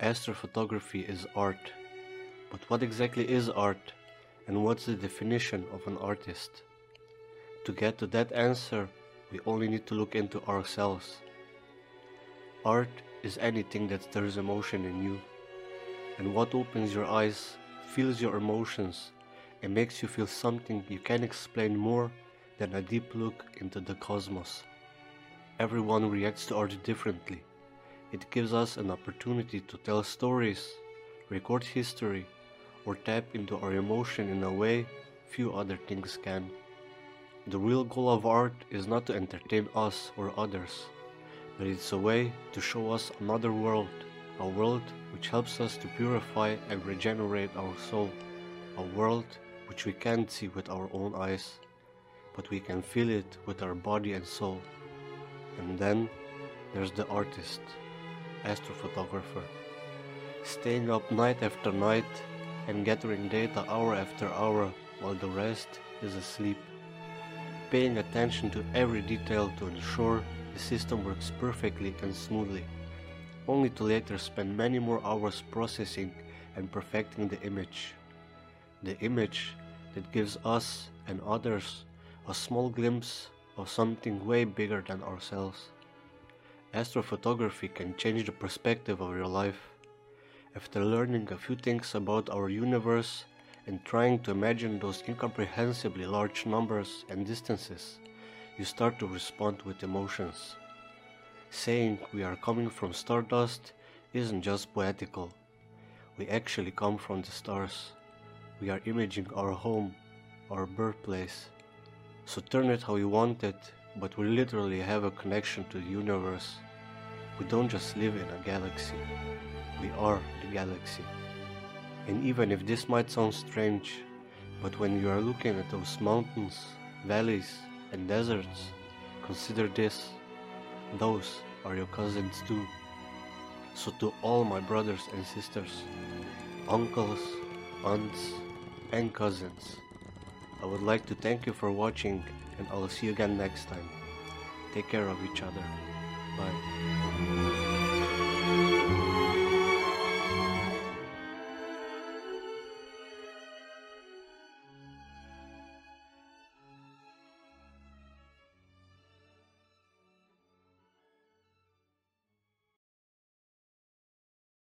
Astrophotography is art. But what exactly is art? And what's the definition of an artist? To get to that answer, we only need to look into ourselves. Art is anything that stirs emotion in you. And what opens your eyes, feels your emotions, and makes you feel something you can't explain more than a deep look into the cosmos. Everyone reacts to art differently. It gives us an opportunity to tell stories, record history, or tap into our emotion in a way few other things can. The real goal of art is not to entertain us or others, but it's a way to show us another world, a world which helps us to purify and regenerate our soul, a world which we can't see with our own eyes, but we can feel it with our body and soul. And then there's the artist, astrophotographer, staying up night after night and gathering data hour after hour while the rest is asleep, paying attention to every detail to ensure the system works perfectly and smoothly, only to later spend many more hours processing and perfecting the image. The image that gives us and others a small glimpse of something way bigger than ourselves. Astrophotography can change the perspective of your life. After learning a few things about our universe and trying to imagine those incomprehensibly large numbers and distances, you start to respond with emotions. Saying we are coming from stardust isn't just poetical. We actually come from the stars. We are imaging our home, our birthplace. So turn it how you want it, but we literally have a connection to the universe. We don't just live in a galaxy, we are the galaxy. And even if this might sound strange, but when you are looking at those mountains, valleys, and deserts, consider this those are your cousins too. So, to all my brothers and sisters, uncles, aunts, and cousins, I would like to thank you for watching and I'll see you again next time. Take care of each other. Bye.